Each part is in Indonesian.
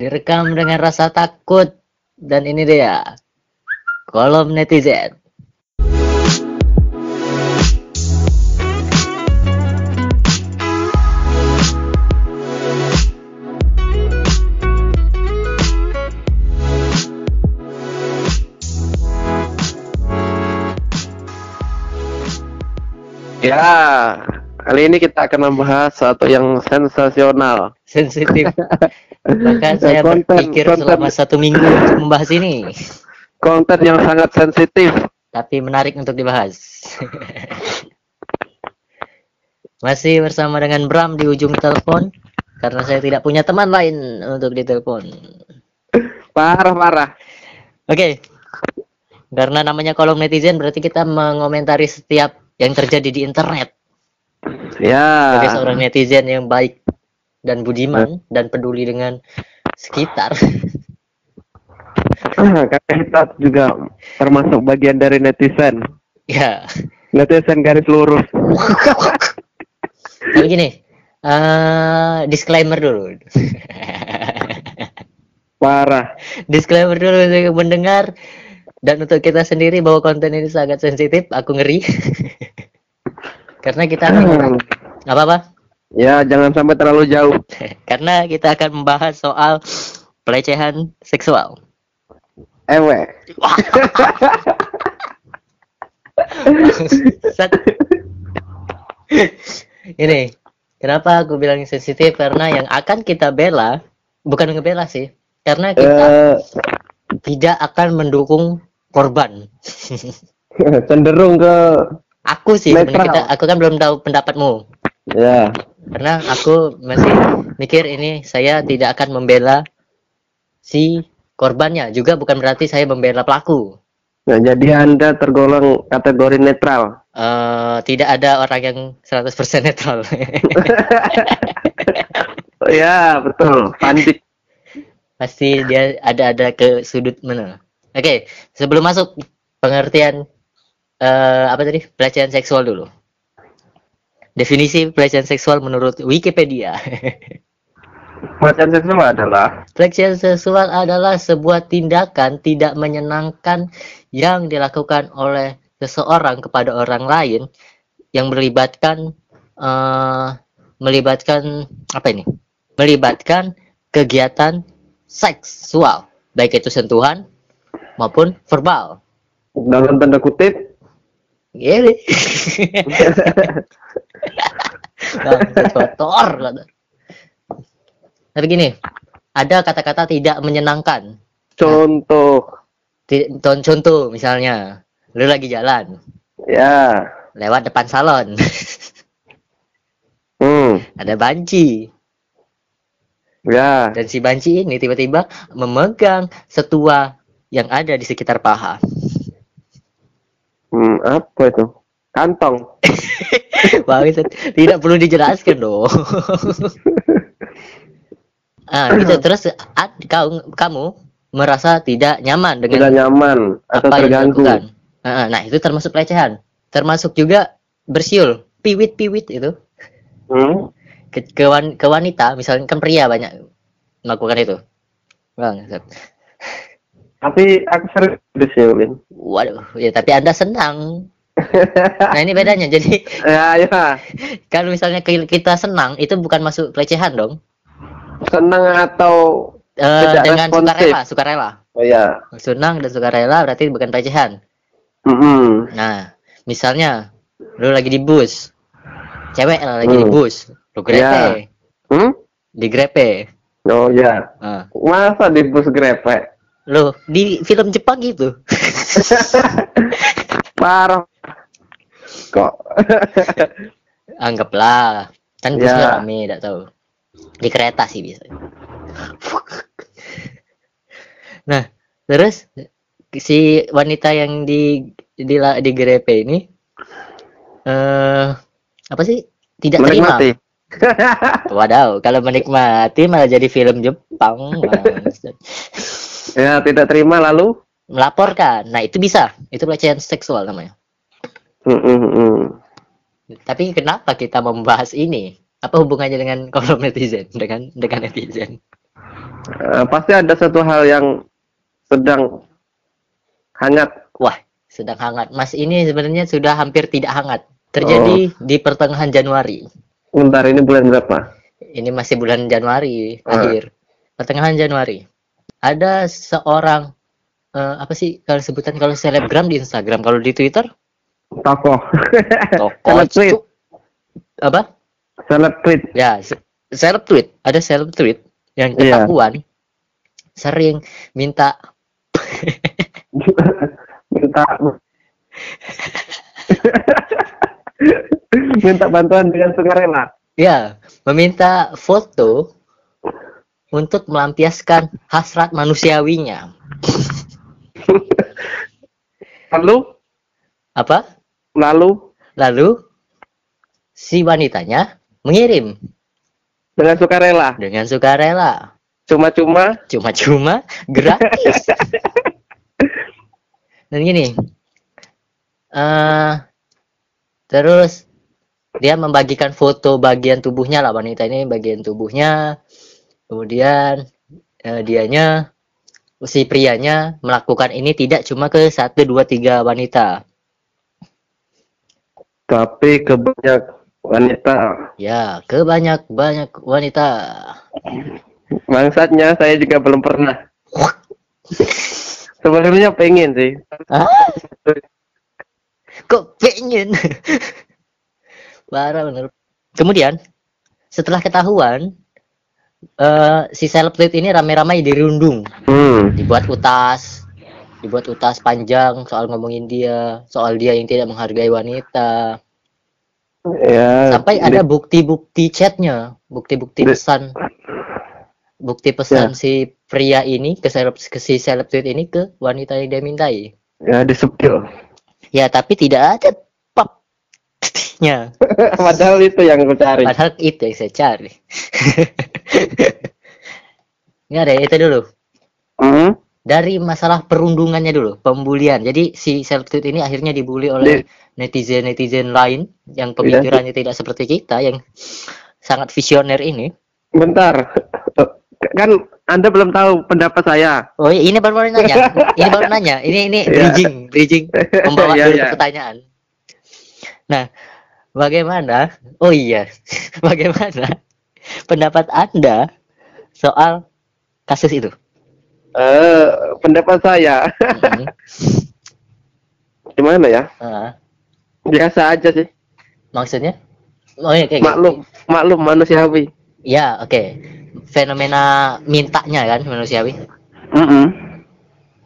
direkam dengan rasa takut dan ini dia kolom netizen. Ya, kali ini kita akan membahas sesuatu yang sensasional. Sensitif. Bahkan saya Konten- berpikir konten- selama satu minggu untuk membahas ini. Konten yang sangat sensitif. Tapi menarik untuk dibahas. Masih bersama dengan Bram di ujung telepon. Karena saya tidak punya teman lain untuk ditelepon. Parah-parah. Oke. Karena namanya kolom netizen berarti kita mengomentari setiap yang terjadi di internet. Ya. Sebagai seorang netizen yang baik dan budiman dan peduli dengan sekitar. Karena kita juga termasuk bagian dari netizen. ya. Netizen garis lurus. Tapi gini, eh disclaimer dulu. Parah. disclaimer dulu untuk mendengar dan untuk kita sendiri bahwa konten ini sangat sensitif. Aku ngeri. Karena kita akan apa apa? Ya, jangan sampai terlalu jauh. Karena kita akan membahas soal pelecehan seksual. Ewe. Set. Ini kenapa aku bilang sensitif karena yang akan kita bela bukan ngebela sih, karena kita Eh, tidak akan mendukung korban. cenderung ke Aku sih, sebenarnya kita, aku kan belum tahu pendapatmu. ya. Karena aku masih mikir ini saya tidak akan membela si korbannya. Juga bukan berarti saya membela pelaku. Nah, jadi Anda tergolong kategori netral. Eh, tidak ada orang yang 100% netral. ya, betul. Pandik. Pasti dia ada-ada ke sudut mana. Oke, sebelum masuk pengertian eh apa tadi? Pelecehan seksual dulu. Definisi pelecehan seksual menurut Wikipedia. Pelecehan seksual adalah Pelecehan seksual adalah sebuah tindakan tidak menyenangkan yang dilakukan oleh seseorang kepada orang lain yang melibatkan eh, melibatkan apa ini? Melibatkan kegiatan seksual, baik itu sentuhan maupun verbal. dalam tanda kutip Gini. Kotor. kata. Tapi gini, ada kata-kata tidak menyenangkan. contoh ton- Contoh misalnya, lu lagi jalan ya lewat depan salon, hmm ada banci ya dan si banci ini tiba-tiba memegang setua yang ada di sekitar paha. hmm, apa itu kantong Bangsat, tidak perlu dijelaskan dong. ah, gitu terus ad- kau kamu merasa tidak nyaman dengan tidak nyaman atau apa yang terganggu dilakukan. Ah, Nah, itu termasuk pelecehan. Termasuk juga bersiul, piwit-piwit itu hmm? ke, ke, wan- ke wanita, misalnya kan pria banyak melakukan itu. Bang, tapi aku sering disiulin waduh, ya tapi Anda senang. Nah, ini bedanya. Jadi, ya ya kalau misalnya ki- kita senang, itu bukan masuk pelecehan dong. senang atau Eh, Tidak dengan responsif. sukarela, sukarela. oh ya Senang dan sukarela berarti bukan pelecehan. hmm Nah, misalnya lu lagi di bus. Cewek lagi di Hmm. bus, lu grepe, hmm? di grepe. oh ya Nah, masa di bus grepe Loh, di film Jepang gitu. parah kok Anggaplah. Kan Ya. busnya rame, tidak tahu. Di kereta sih biasanya. nah, terus si wanita yang di di, di grepe ini eh apa sih? Tidak terima. menikmati Wadaw, kalau menikmati malah jadi film Jepang. Ya tidak terima lalu Melaporkan. Nah, itu bisa. Itu pelecehan seksual namanya. Hmm, hmm, hmm. Tapi kenapa kita membahas ini? Apa hubungannya dengan kolom netizen? Dengan dengan netizen? Eh, pasti ada satu hal yang sedang hangat. Wah, sedang hangat. Mas ini sebenarnya sudah hampir tidak hangat. Terjadi di pertengahan Januari. Bentar, ini bulan berapa? Ini masih bulan Januari Ah. akhir. Pertengahan Januari. Ada seorang eh, apa sih kalau sebutan kalau selebgram di Instagram, kalau di Twitter Toko Seleb tweet. apa? Seleb tweet. Ya, se- seleb tweet. Ada seleb tweet yang Iya. ketahuan sering minta minta minta bantuan dengan sukarela. ya, meminta foto untuk melampiaskan hasrat manusiawinya. Lalu, Apa? Lalu? Lalu si wanitanya mengirim. Dengan sukarela, dengan sukarela, cuma-cuma? Cuma-cuma gratis. Dan gini, eh terus dia membagikan foto bagian tubuhnya lah wanita ini bagian tubuhnya, kemudian eh, dianya si prianya melakukan ini tidak cuma ke satu dua tiga wanita, tapi ke banyak wanita. ya ke banyak wanita. Bangsatnya saya juga belum pernah. Sebenarnya pengen sih. Ah? Kok pengen? Parah bener. Kemudian setelah ketahuan eh si seleb tweet ini rame-ramai dirundung, Hmm. dibuat utas, dibuat utas panjang soal ngomongin dia, soal dia yang tidak menghargai wanita. Ya. Sampai ada bukti-bukti chatnya, bukti-bukti Di- pesan, bukti pesan si pria ini ke seleb ke si seleb tweet ini ke wanita yang dia mintai. ya disepil. Ya, tapi tidak ada pop-nya. Padahal itu yang aku cari. Padahal itu yang saya cari. Nggak ada, itu dulu. Hmm. Dari masalah perundungannya dulu, pembulian. Jadi si seleb tweet ini akhirnya dibully oleh netizen-netizen lain yang pemikirannya tidak seperti kita, yang sangat visioner ini. Bentar. Kan Anda belum tahu pendapat saya. Oh iya, ini baru baru nanya. Ini baru nanya. Ini ini Iya. bridging, bridging membawa Iya, dulu iya. ke pertanyaan. Nah, bagaimana? Oh iya, bagaimana pendapat Anda soal kasus itu? Eh, pendapat saya Mhm. gimana ya? Ah, Biasa aja sih. maksudnya? Oh iya, kayak gitu. Maklum, maklum manusiawi. Ya, oke. Fenomena mintanya kan manusiawi. Mm-mm.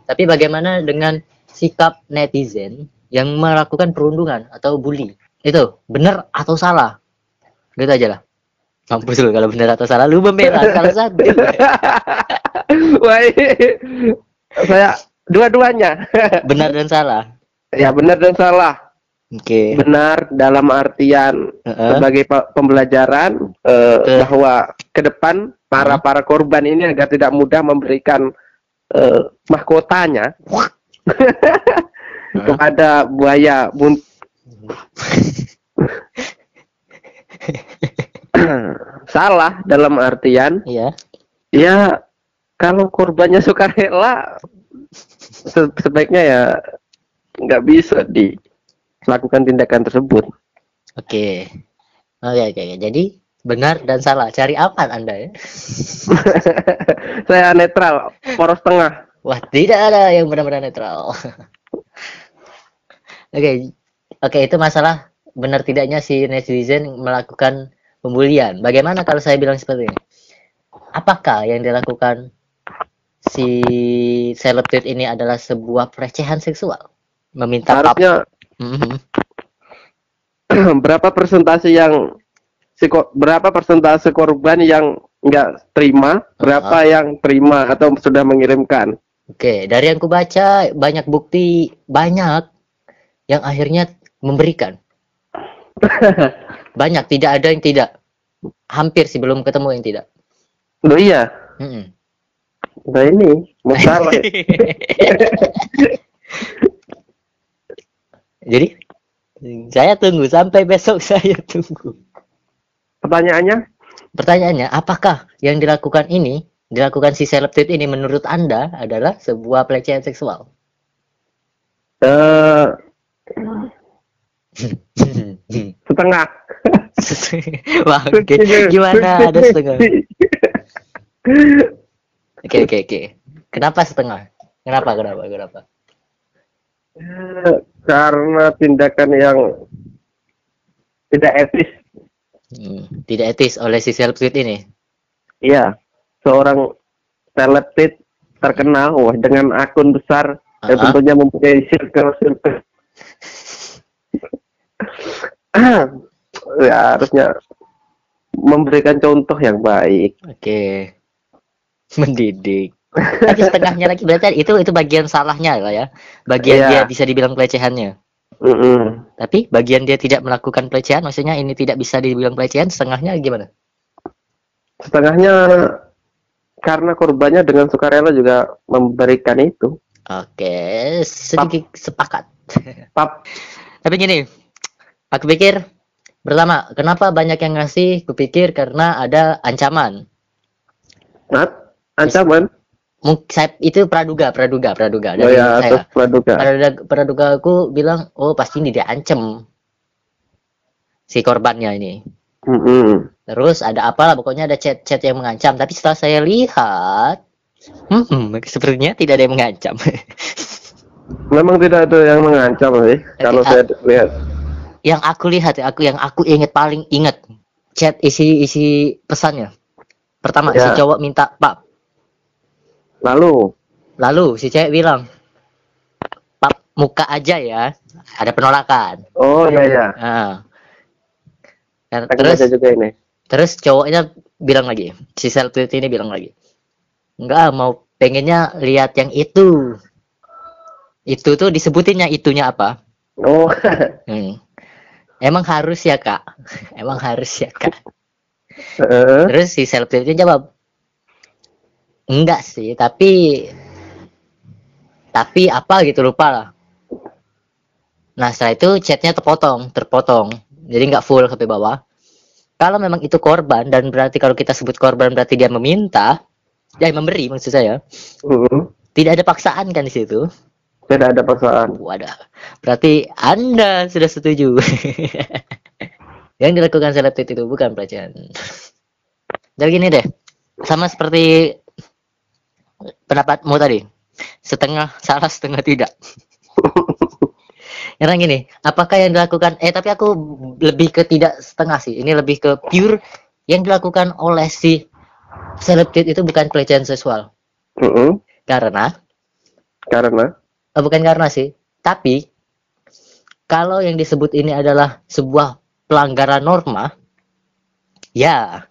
Tapi bagaimana dengan sikap netizen yang melakukan perundungan atau bully? Itu benar atau salah? Gitu aja lah. Mampus lu kalau benar atau salah lu membela salah satu. Wah, saya dua-duanya. Benar dan salah. ya benar dan salah. Oke. Benar dalam artian Heeh. sebagai pe- pembelajaran eh, Ke- bahwa ke depan para para korban ini agar tidak mudah memberikan eh, mahkotanya kepada buaya bun salah dalam artian Iya. ya kalau korbannya sukarela se- sebaiknya ya nggak bisa dilakukan tindakan tersebut Oke. Oke, oke, oke. Jadi benar dan salah. Cari aman Anda ya. saya netral poros tengah Wah, tidak ada yang benar-benar netral. Oke. Oke, itu masalah benar tidaknya si netizen melakukan pembulian. Bagaimana kalau saya bilang seperti ini? Apakah yang dilakukan si seleb tweet ini adalah sebuah pelecehan seksual? Meminta harusnya Mhm. berapa persentase yang berapa persentase korban yang nggak terima berapa yang terima atau sudah mengirimkan Oke, dari yang kubaca banyak bukti banyak yang akhirnya memberikan. Banyak, tidak ada yang tidak. Hampir sih belum ketemu yang tidak. Loh iya nah ini masalah Jadi saya tunggu sampai besok saya tunggu. pertanyaannya Pertanyaannya, apakah yang dilakukan ini dilakukan si seleb tweet ini menurut Anda adalah sebuah pelecehan seksual? Eh, setengah. Wah, oke. Gimana ada setengah? Oke, oke, oke. Kenapa setengah? Kenapa, kenapa, kenapa? Eh, Karena tindakan yang tidak etis. Hmm, tidak etis oleh si seleb tweet ini. Iya, seorang selebtit terkenal wah dengan akun besar dan Ah. tentunya mempunyai circle-circle. ya harusnya memberikan contoh yang baik. Oke. Mendidik. Tapi setengahnya lagi berarti itu itu bagian salahnya lah ya. Bagian Iya. dia bisa dibilang pelecehannya. Mm-mm. Tapi bagian dia tidak melakukan pelecehan, maksudnya ini tidak bisa dibilang pelecehan, setengahnya gimana? Setengahnya karena korbannya dengan sukarela juga memberikan itu. Oke, sedikit sepakat. Pap, Tapi gini, aku pikir pertama, kenapa banyak yang ngasih? Kupikir karena ada ancaman. Nat, ancaman. Mungkin saya itu praduga, praduga, praduga Oh dari ya, saya. praduga. Praduga, praduga aku bilang, oh pasti ini dia ancam si korbannya ini. Mm-mm. Terus ada apa lah, pokoknya ada chat-chat yang mengancam. Tapi setelah saya lihat, hmm, sepertinya tidak ada yang mengancam. Memang tidak ada yang mengancam sih. Kalau saya lihat. Yang aku lihat, ya, aku yang aku ingat paling ingat chat isi isi pesannya. Pertama si Ya. cowok minta Pak, Lalu, lalu si cewek bilang, Pak muka aja ya. Ada penolakan. oh iya ya. Nah. Dan terus juga ini. Terus cowoknya bilang lagi, si selfie ini bilang lagi, enggak mau pengennya lihat yang itu. Itu tuh disebutinnya itunya apa? Oh, Hmm. Emang harus ya kak? Emang harus ya kak? heeh. Terus si itu jawab, enggak sih, tapi tapi apa gitu lupa lah. Nah setelah itu chatnya terpotong, terpotong, jadi nggak full sampai bawah. Kalau memang itu korban dan berarti kalau kita sebut korban berarti dia meminta, ya memberi maksud saya, Mm. tidak ada paksaan kan di situ. Tidak ada paksaan. Wadah, berarti anda sudah setuju. Yang dilakukan selebtit itu bukan pelecehan. Jadi gini deh, sama seperti pendapatmu tadi, setengah salah setengah tidak. Yang gini, apakah yang dilakukan? Eh tapi aku lebih ke tidak setengah sih. Ini lebih ke pure yang dilakukan oleh si selebtit itu bukan pelecehan seksual. Mm-mm. Karena Karena Eh, bukan karena sih, tapi kalau yang disebut ini adalah sebuah pelanggaran norma, ya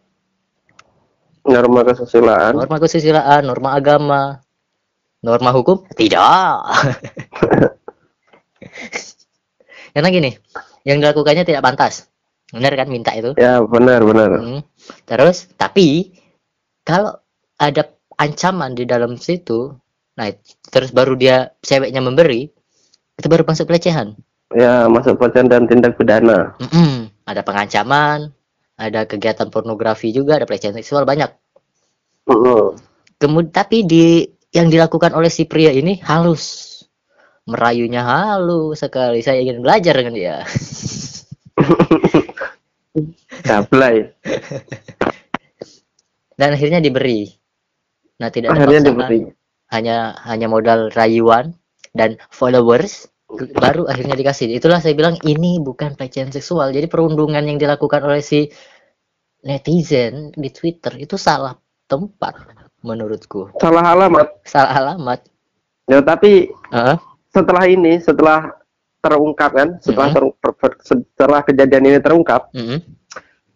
norma kesusilaan. norma kesusilaan, norma agama, norma hukum, tidak. Karena gini, yang dilakukannya tidak pantas, benar kan minta itu. Ya benar benar. Hmm. Terus, tapi kalau ada ancaman di dalam situ, nah terus baru dia ceweknya memberi, itu baru masuk pelecehan. Ya masuk pelecehan dan tindak pidana. Mm-mm. Ada pengancaman, ada kegiatan pornografi juga, ada pelecehan seksual banyak. Mm-mm. Kemudian tapi di yang dilakukan oleh si pria ini halus, merayunya halus sekali. Saya ingin belajar dengan dia. Gablay. Dan akhirnya diberi. Nah tidak ada Akhirnya paksaan, diberi. Hanya hanya modal rayuan dan followers baru akhirnya dikasih. Itulah saya bilang ini bukan pelecehan seksual. Jadi perundungan yang dilakukan oleh si netizen di Twitter itu salah tempat menurutku. Salah alamat. Salah alamat. Ya tapi Heeh. setelah ini, setelah terungkap kan, setelah terung- per- per- setelah kejadian ini terungkap, Mm-mm.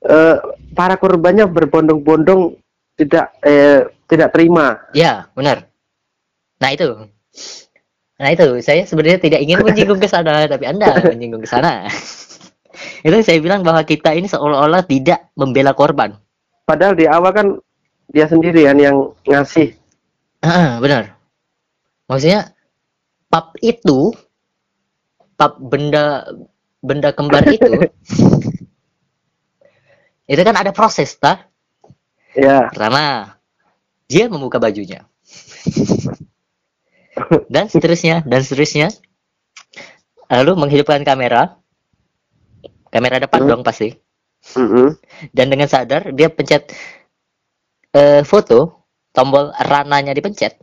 eh, para korbannya berbondong-bondong tidak eh, tidak terima. Ya, benar. Nah, itu. Nah, itu. Saya sebenarnya tidak ingin menyinggung ke sana, tapi Anda menyinggung ke sana. itu saya bilang bahwa kita ini seolah-olah tidak membela korban. Padahal di awal kan dia sendirian yang ngasih. Ah, benar. Maksudnya pap itu pap benda benda kembar itu itu kan ada proses, ta? Ya, Pertama, dia membuka bajunya dan seterusnya dan seterusnya lalu menghidupkan kamera kamera depan Hmm. dong pasti Mm-mm. dan dengan sadar dia pencet eh, foto tombol rananya dipencet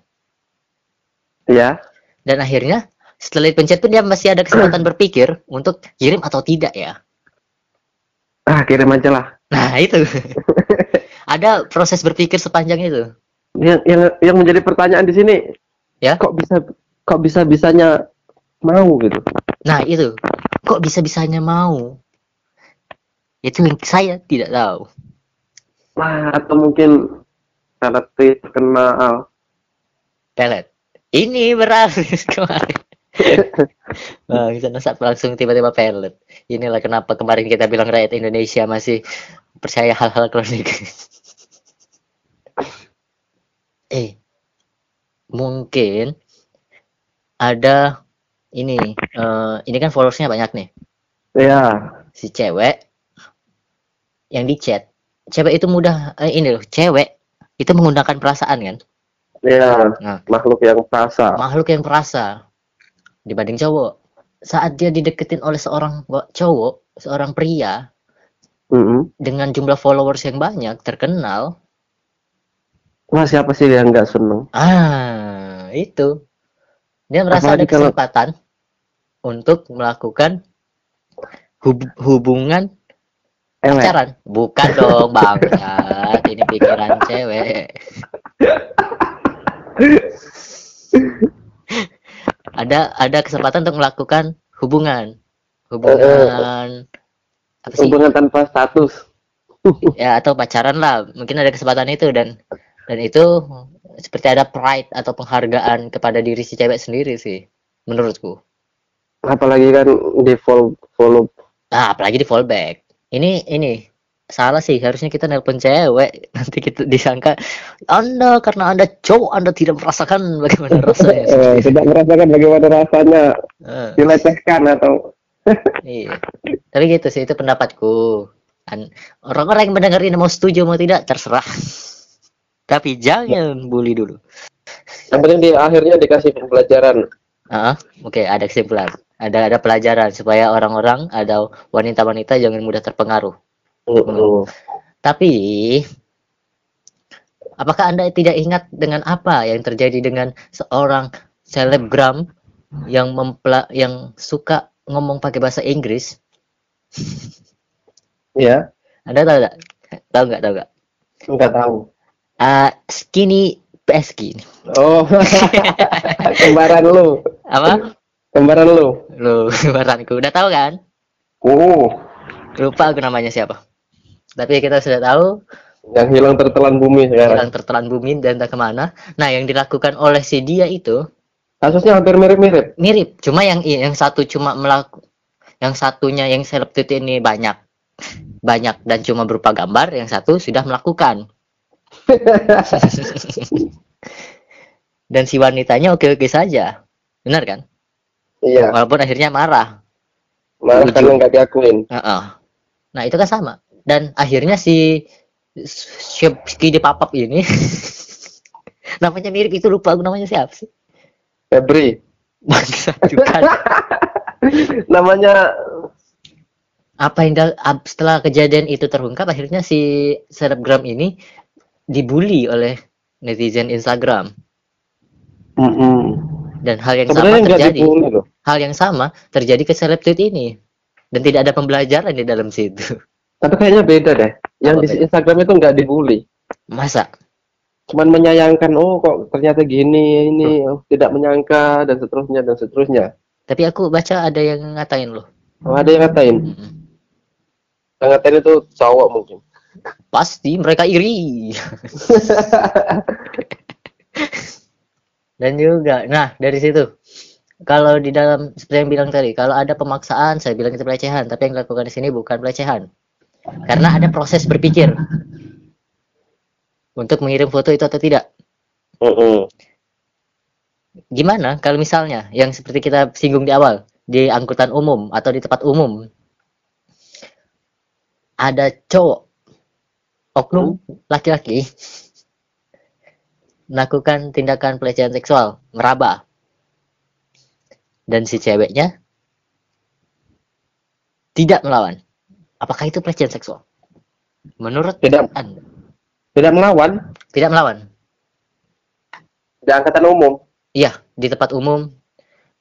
Ya. dan akhirnya setelah dipencet pun dia masih ada kesempatan berpikir untuk kirim atau tidak ya Ah, kirim aja lah. nah itu ada proses berpikir sepanjang itu Yang yang yang menjadi pertanyaan di sini, Ya. kok bisa kok bisa bisanya mau gitu? nah itu kok bisa bisanya mau itu yang saya tidak tahu Wah, atau mungkin karena terkenal. pelet ini beralih kemarin bisa saat langsung tiba-tiba pelet. Inilah kenapa kemarin kita bilang rakyat Indonesia masih percaya hal-hal kronik. eh, mungkin ada ini, eh, ini kan followersnya banyak nih. Ya. Si cewek yang di chat, cewek itu mudah, eh, ini loh, cewek itu menggunakan perasaan kan, Ya, Nah. makhluk yang perasa. makhluk yang perasa dibanding cowok. Saat dia dideketin oleh seorang cowok, seorang pria Mm-mm. dengan jumlah followers yang banyak, terkenal, Wah, siapa sih yang nggak seneng? ah itu dia merasa ada Apalagi kalau- kesempatan untuk melakukan hub- hubungan pacaran. Bukan dong, bangsat. Ini pikiran cewek. ada ada kesempatan untuk melakukan hubungan hubungan apa sih Hubungan tanpa status. ya atau pacaran lah mungkin ada kesempatan itu dan dan itu seperti ada pride atau penghargaan kepada diri si cewek sendiri sih menurutku. Apalagi kan di follow follow nah apalagi di fallback. Ini ini salah sih harusnya kita nelpon cewek. Nanti kita disangka anda karena anda cowok anda tidak merasakan bagaimana rasanya eh, tidak merasakan bagaimana rasanya. Eh, dilecehkan atau iya. Tapi gitu sih itu pendapatku. An- orang-orang yang mendengar ini mau setuju mau tidak terserah tapi jangan bully dulu yang penting di akhirnya dikasih pembelajaran. Ah, oke, ada kesimpulan. Ada ada pelajaran supaya orang-orang ada wanita-wanita jangan mudah terpengaruh. Mm-mm. Tapi apakah Anda tidak ingat dengan apa yang terjadi dengan seorang selebgram yang mempela yang suka ngomong pakai bahasa Inggris? Ya, Anda tahu nggak? Tahu nggak? Tahu nggak? nggak tahu. Ah, skinny pesky. Oh, kembaran lu, Apa? kembaran lu. Lu baranku udah tahu kan? Oh, Lupa aku namanya siapa. Tapi kita sudah tahu yang hilang tertelan bumi sekarang. hilang tertelan bumi dan entah ke mana. Nah, yang dilakukan oleh si dia itu Kasusnya hampir mirip-mirip. mirip, cuma yang yang satu cuma melaku, yang satunya yang selebtit ini banyak, banyak dan cuma berupa gambar, yang satu sudah melakukan. dan si wanitanya oke-oke saja, benar kan? Iya, Walaupun akhirnya marah. Ujung. karena nggak diakuin. Heeh. Nah, itu kan sama. Dan akhirnya si di papap ini namanya mirip itu lupa aku namanya siapa sih? Febri, Bangsa juga. namanya Apa yang setelah kejadian itu terungkap akhirnya si selebgram ini dibully oleh netizen Instagram Mm-mm. dan hal yang sebenarnya sama terjadi. dibully loh. Hal yang sama terjadi ke selebtit ini dan tidak ada pembelajaran di dalam situ. Tapi kayaknya beda deh. Yang Apa di beda? Instagram itu nggak dibully, Masa? cuman menyayangkan. Oh, kok ternyata gini, ini oh, tidak menyangka dan seterusnya dan seterusnya. Tapi aku baca ada yang ngatain loh. Oh, ada yang ngatain. Mm-mm. Yang ngatain itu cowok mungkin. Pasti mereka iri. Dan juga, nah dari situ, kalau di dalam seperti yang bilang tadi, kalau ada pemaksaan, saya bilang itu pelecehan, tapi yang dilakukan di sini bukan pelecehan, karena ada proses berpikir. Untuk mengirim foto itu atau tidak. Gimana kalau misalnya yang seperti kita singgung di awal di angkutan umum atau di tempat umum ada cowok oknum laki-laki melakukan tindakan pelecehan seksual, meraba. Dan si ceweknya tidak melawan. Apakah itu pelecehan seksual? Menurut Tidak. Anda, Tidak melawan tidak melawan. di angkatan umum. Iya, di tempat umum.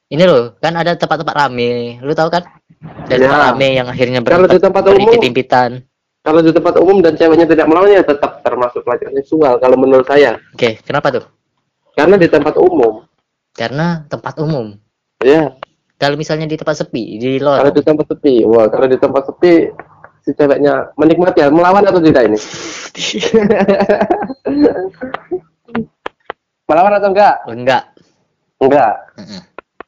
Ini loh, kan ada tempat-tempat rame. Lu tahu kan? Dan Ya. tempat rame yang akhirnya Kalau di tempat umum-. Kalau di tempat umum dan ceweknya tidak melawan ya tetap termasuk pelecehan seksual kalau menurut saya. Oke, kenapa tuh? Karena di tempat umum. Karena tempat umum. Ya, Kalau misalnya di tempat sepi, di kalau lorong. di tempat sepi. Wah, kalau di tempat sepi si ceweknya menikmati ya, melawan atau tidak ini? melawan atau enggak? Enggak. Enggak. Mm-mm.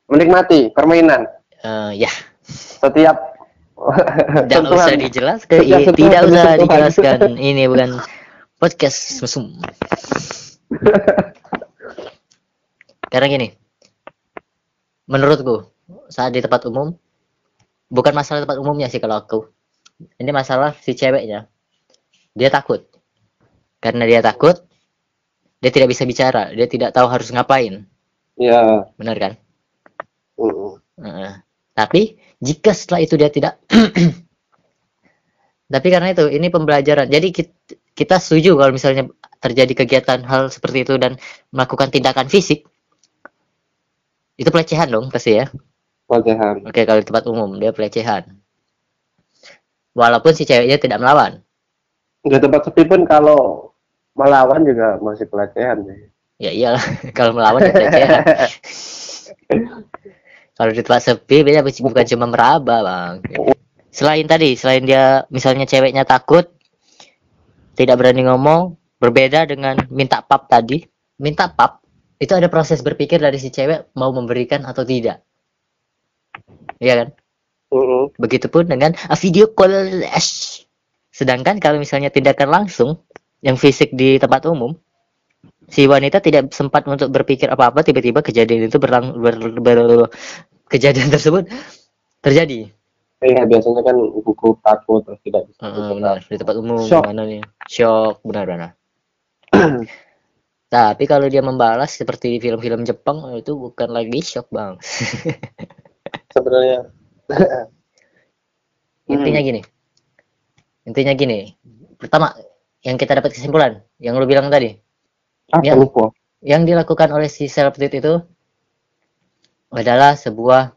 Menikmati permainan Eh, ya, setiap tidak usah dijelaskan. Iya, sentuhan tidak usah sentuhan. dijelaskan. Ini bukan podcast mesum. Karena gini, menurutku saat di tempat umum, bukan masalah tempat umumnya sih kalau aku. Ini masalah si ceweknya. Dia takut. Karena dia takut, dia tidak bisa bicara. Dia tidak tahu harus ngapain. Ya. Benar kan? mm-mm. Heeh. Tapi jika setelah itu dia tidak Tapi karena itu ini pembelajaran. Jadi kita, kita setuju kalau misalnya terjadi kegiatan hal seperti itu dan melakukan tindakan fisik itu pelecehan dong pasti ya. Pelecehan. Oke, kalau di tempat umum dia pelecehan. Walaupun si ceweknya tidak melawan. Di tempat sepi pun kalau melawan juga masih pelecehan. Ya iyalah, kalau melawan ya pelecehan. kalau di tempat sepi beda bukan cuma meraba, Bang. Selain tadi, selain dia misalnya ceweknya takut tidak berani ngomong, berbeda dengan minta pap tadi. Minta pap itu ada proses berpikir dari si cewek mau memberikan atau tidak. Iya kan? Begitupun dengan a video call. Sedangkan kalau misalnya tindakan langsung yang fisik di tempat umum, si wanita tidak sempat untuk berpikir apa-apa, tiba-tiba kejadian itu berlang ber, ber- kejadian tersebut terjadi. Iya, biasanya kan gugup takut terus tidak bisa. Heeh, benar di tempat umum Shock. gimana nih? Shock benar-benar. Tapi kalau dia membalas seperti di film-film Jepang itu bukan lagi shock bang. Sebenarnya Intinya gini. Intinya gini. Pertama, yang kita dapat kesimpulan, yang lu bilang tadi, apa Ya. lupa? yang dilakukan oleh si tweet itu adalah sebuah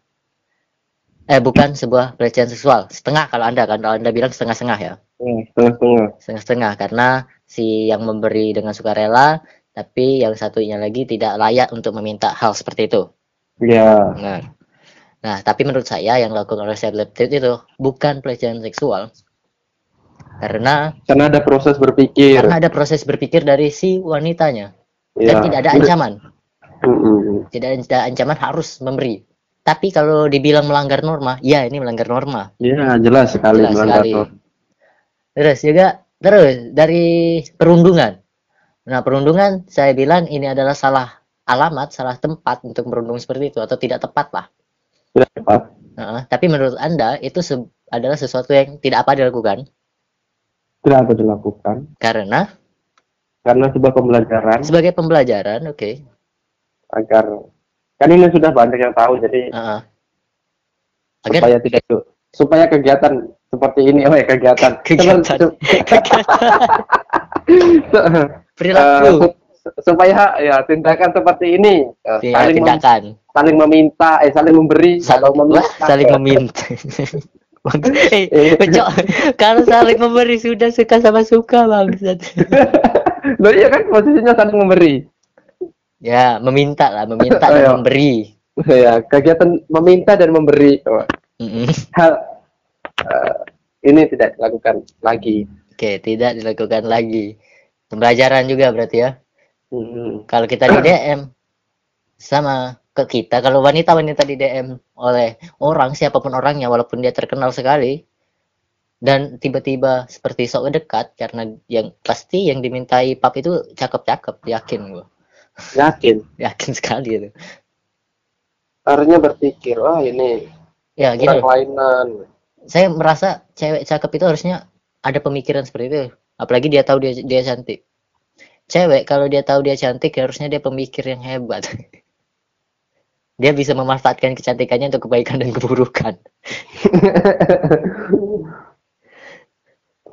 eh bukan sebuah pelecehan seksual setengah kalau anda kan kalau anda bilang setengah-setengah ya Hmm, setengah-setengah. setengah-setengah karena si yang memberi dengan sukarela tapi yang satunya lagi tidak layak untuk meminta hal seperti itu Ya, Benar. Nah, tapi menurut saya yang dilakukan oleh tweet itu bukan pelecehan seksual. Karena karena ada proses berpikir. karena ada proses berpikir dari si wanitanya ya. dan tidak ada ancaman. Mm-mm. Tidak ada ancaman harus memberi. Tapi kalau dibilang melanggar norma, ya ini melanggar norma. Ya, jelas sekali Jelas melanggar sekali. norma. Terus juga terus dari perundungan. Nah, perundungan saya bilang ini adalah salah alamat, salah tempat untuk merundung seperti itu atau tidak tepat lah. Tidak tepat. Nah, tapi menurut Anda itu se- adalah sesuatu yang tidak apa dilakukan Kenapa dilakukan? karena Karena sebuah pembelajaran sebagai pembelajaran, oke. agar kan ini sudah banyak yang tahu jadi Heeh. Agar supaya tidak supaya kegiatan seperti ini oh ya kegiatan Kegiatan. Seperti- perilaku sup- supaya ya tindakan seperti ini eh, Tidak, saling mem- tindakan saling meminta eh saling memberi wah, saling meminta. eh, Eh. Cok, kalau saling memberi sudah suka sama suka bangsat. Loh iya kan posisinya saling memberi ya, meminta lah, meminta Oh, dan iya. memberi. ya kegiatan meminta dan memberi Oh, hal eh, ini tidak dilakukan lagi Oke, tidak dilakukan lagi. Pembelajaran juga berarti ya. Hmm. Kalau kita di DM sama ke kita, kalau wanita-wanita di DM oleh orang siapa pun orangnya walaupun dia terkenal sekali dan tiba-tiba seperti sok dekat karena yang pasti yang dimintai pap itu cakep-cakep, yakin gua. yakin Yakin sekali itu. harusnya berpikir wah ini Ya, gini loh. kelainan Saya merasa cewek cakep itu harusnya ada pemikiran seperti itu. Apalagi dia tahu dia dia cantik. cewek kalau dia tahu dia cantik harusnya dia pemikir yang hebat. dia bisa memanfaatkan kecantikannya untuk kebaikan dan keburukan.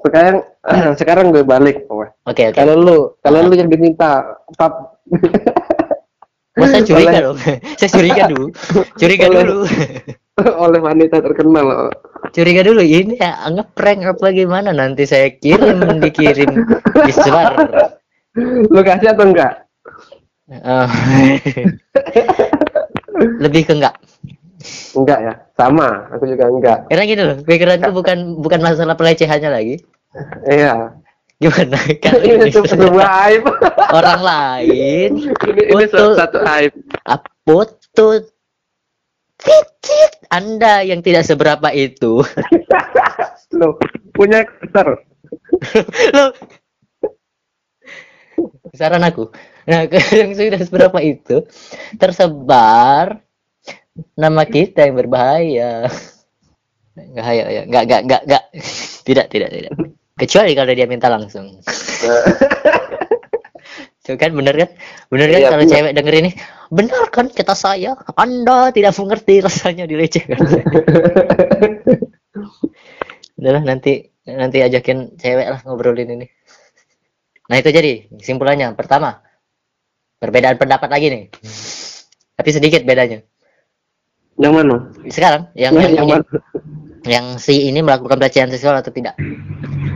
sekarang sekarang gue balik Oke, oke. kalau lu kalau lu yang diminta pap Masa curiga oleh- dong. Saya curiga dulu. Curiga Oleh- dulu. oleh wanita terkenal Curiga dulu ini ya ngeprank apa gimana nanti saya kirim dikirim disebar. lu kasih atau enggak Eh, lebih ke enggak. enggak ya sama aku juga enggak Karena gini loh, pikiranku bukan bukan masalah pelecehannya lagi. iya Gimana? Kan ini tuh sebuah aib orang lain ini, ini Untuk- satu aib foto cicit Anda yang tidak seberapa itu. lo punya karakter Loh. Saran aku. Nah, yang sudah seberapa itu tersebar nama kita yang berbahaya. Enggak, ayo, ayo. Enggak, enggak, enggak, enggak. Tidak, tidak, tidak. Kecuali kalau dia minta langsung. Tuh kan bener kan? Bener kan Iya, kalau bener. cewek denger ini, benar kan kata saya, Anda tidak mengerti rasanya dilecehkan. Udahlah nanti nanti ajakin cewek lah ngobrolin ini. Nah itu jadi kesimpulannya. Pertama, perbedaan pendapat lagi nih. Tapi sedikit bedanya. Yang mana Sekarang yang yang, yang, yang ini, mana yang si ini melakukan pelecehan seksual atau tidak.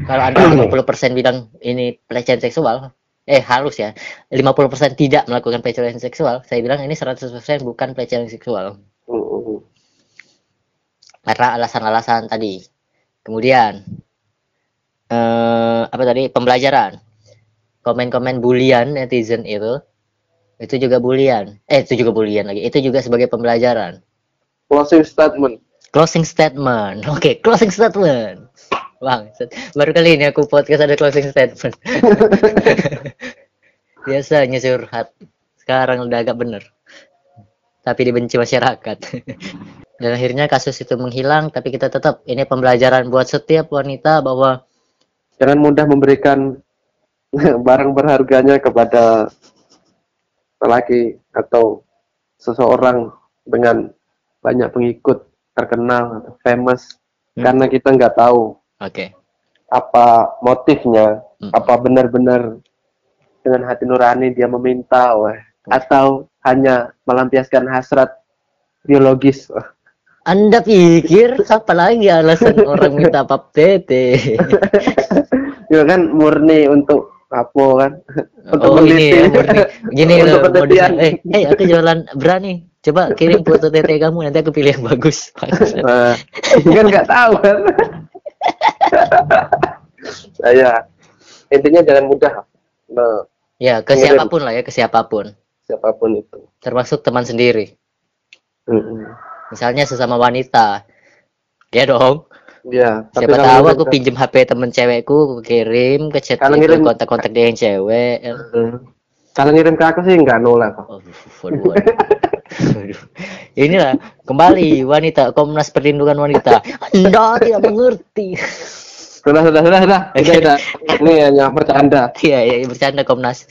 Kalau Anda 50% bilang ini pelecehan seksual, eh harus ya. 50% tidak melakukan pelecehan seksual, saya bilang ini 100% bukan pelecehan seksual. Mm, karena alasan-alasan tadi. Kemudian eh apa tadi pembelajaran. Komen-komen bulian netizen itu itu juga bulian. Eh itu juga bulian lagi. Itu juga sebagai pembelajaran. Closing statement Closing statement. Oke, closing statement. Bang, baru kali ini aku podcast ada closing statement. Biasanya curhat. Sekarang udah agak bener. Tapi dibenci masyarakat. Dan akhirnya kasus itu menghilang, tapi kita tetap ini pembelajaran buat setiap wanita bahwa jangan mudah memberikan barang berharganya kepada lelaki atau seseorang dengan banyak pengikut terkenal atau famous Hmm. karena kita nggak tahu oke, apa motifnya Hmm. apa benar-benar dengan hati nurani dia meminta wah atau hanya melampiaskan hasrat biologis Anda pikir apa lagi alasan orang minta pap tete? ya kan murni untuk apa kan untuk oh ini ya murni. Gini Untuk loh, modusnya. Eh, hey, aku jualan berani. Coba kirim foto tete kamu nanti aku pilih yang bagus. Nah, kan nggak tahu kan. Saya intinya jangan mudah nah, ya, ke siapa pun lah ya, ke siapa pun. siapa pun itu. Termasuk teman sendiri. Mm-mm. Misalnya sesama wanita. Ya dong. Ya, tapi Siapa tahu aku ke- pinjem HP temen cewekku, aku kirim ke chat Kalau ngirim- kontak-kontak dia yang cewek. Mm. Kalau ngirim ke aku sih nggak nolak. kok. Oh, waduh, waduh. Waduh. Inilah kembali wanita Komnas Perlindungan Wanita. Anda tidak mengerti. Sudah, sudah, sudah, sudah. Sudah. Ini hanya bercanda. Iya, iya bercanda Komnas.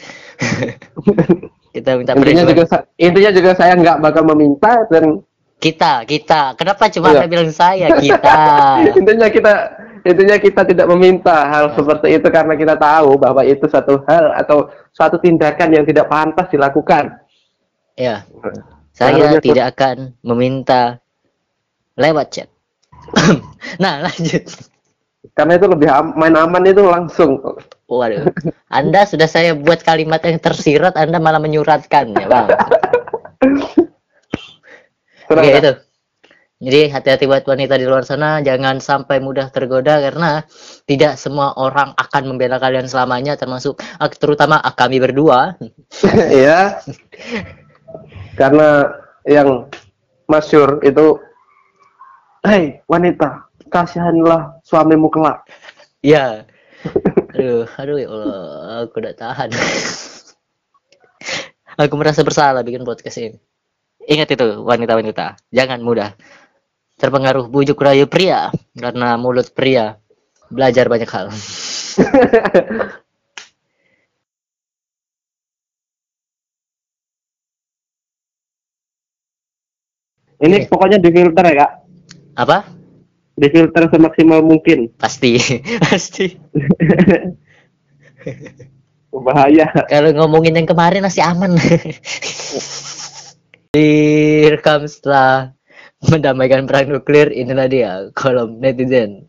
kita minta Intinya juga, intinya juga saya nggak bakal meminta dan Kita, kita. Kenapa cuma Iya. Anda bilang saya? Kita. intinya kita intinya kita tidak meminta hal seperti itu karena kita tahu bahwa itu suatu hal atau suatu tindakan yang tidak pantas dilakukan. Ya. Saya Harusnya- tidak akan meminta lewat chat. nah, lanjut. Karena itu lebih am- main aman itu langsung. Waduh. Anda sudah saya buat kalimat yang tersirat, Anda malah menyuratkan ya, Bang. Oke sudah. itu. Jadi hati-hati buat wanita di luar sana, jangan sampai mudah tergoda karena tidak semua orang akan membela kalian selamanya, termasuk terutama kami berdua. Iya. Karena yang masyur itu Hei wanita, kasihanilah suamimu kelak. Ya. Aduh, aduh ya Allah, aku udah tahan. aku merasa bersalah bikin podcast ini. Ingat itu wanita-wanita, jangan mudah terpengaruh bujuk rayu pria karena mulut pria belajar banyak hal. Ini pokoknya difilter ya kak, Apa? difilter semaksimal mungkin. Pasti, pasti. Bahaya. Kalau ngomongin yang kemarin masih aman. Direkam setelah mendamaikan perang nuklir, inilah dia kolom netizen.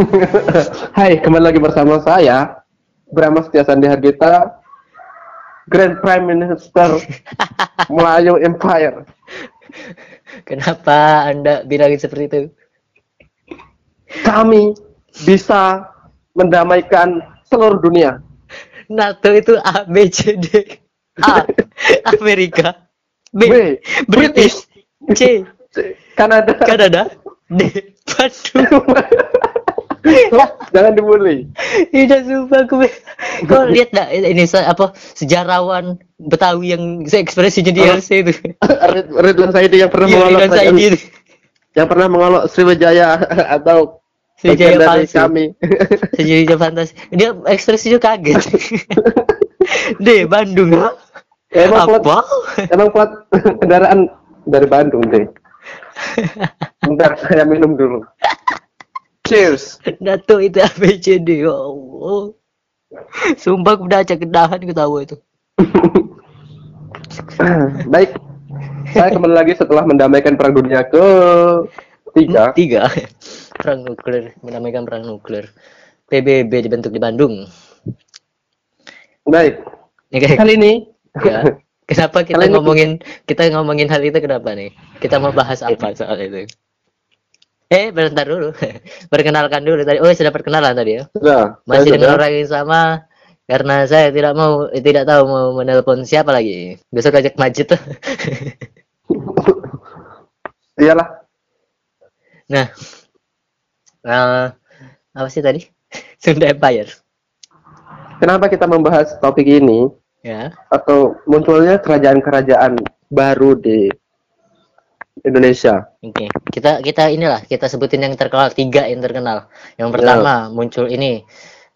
Hai, kembali lagi bersama saya Brahma Setia Sandi Hargita Grand Prime Minister Melayu Empire Kenapa Anda bilangin seperti itu? Kami bisa mendamaikan seluruh dunia NATO itu A, B, C, D. A. Amerika. B. B. British. C. Kanada Kanada. D. Bandung. Jangan dibully Tidak sumpah gue. Kau lihat dah ini apa sejarawan Betawi yang ekspresinya di Oh. LC itu. Rid- Ridwan Saidi yang pernah Iya, mengolok Saidi yang pernah mengolok Sriwijaya atau Sriwijaya dari palsu. kami Sejujurnya fantasi. Dia ekspresinya kaget. D. Bandung. Ya, emang plat, Apa? emang plat kendaraan dari Bandung deh. Bentar, saya minum dulu. Cheers. NATO itu ABCD. Ya Allah. Sumpah aku udah acak kedahan ketawa itu. Baik, saya kembali lagi setelah mendamaikan perang dunia ke tiga. Tiga. Perang nuklir, mendamaikan perang nuklir. PBB dibentuk di Bandung. Baik, Ini kayak kali ini ya. Kenapa kita Kali ini- ngomongin kita ngomongin hal itu kenapa nih? Kita mau bahas apa soal itu? Eh, bentar dulu. Perkenalkan dulu tadi. Oh, sudah perkenalan tadi ya. sudah. Masih dengan sudah. orang yang sama karena saya tidak mau eh, tidak tahu mau menelpon siapa lagi. Besok ajak Majid tuh. Iyalah. Nah, eh, apa sih tadi? Sunda Empire. Kenapa kita membahas topik ini Ya. atau munculnya kerajaan-kerajaan baru di Indonesia? Oke, kita kita inilah kita sebutin yang terkenal tiga yang terkenal. Yang pertama muncul ini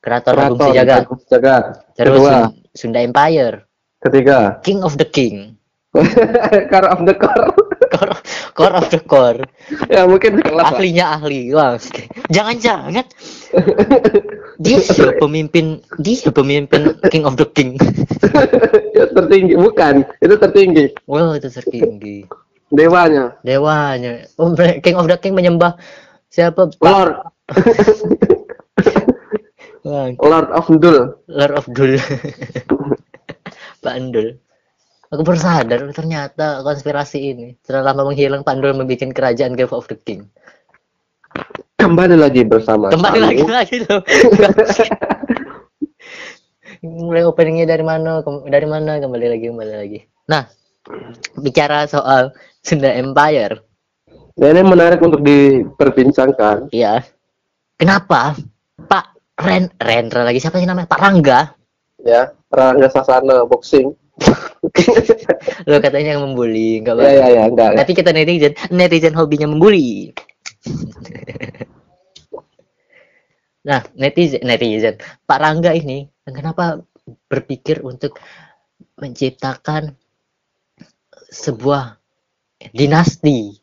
Keraton Agung Sejagat, Sejagat. terus Kedua, Sun- Sunda Empire, ketiga, King of the King, Car of the Core. Core, core of the Core, ya mungkin sekelas lah. ahlinya ahli. Wah, jangan-jangan dia pemimpin dia pemimpin King of the King. Ya, tertinggi bukan itu tertinggi Wow, itu tertinggi. Dewanya Dewanya. Oh, King of the King menyembah siapa? Lord Lord of Dul Lord of Dul. Pak Andul. Aku baru sadar ternyata konspirasi ini setelah lama menghilang Pak Andul membuat kerajaan Game of the King. kembali lagi bersama Kembali kami. lagi lagi loh. Mulai openingnya dari mana? Dari mana? Kembali lagi, kembali lagi. Nah, bicara soal Sunda Empire, Ya, ini menarik untuk diperbincangkan ya. Kenapa Pak Ren Rendra lagi siapa sih namanya? Pak Rangga. ya Rangga Sasana boxing Lo katanya yang membuli, enggak ya ya ya enggak Tapi kita netizen, netizen hobinya membuli. nah, netizen, netizen, Pak Rangga ini kenapa berpikir untuk menciptakan sebuah dinasti,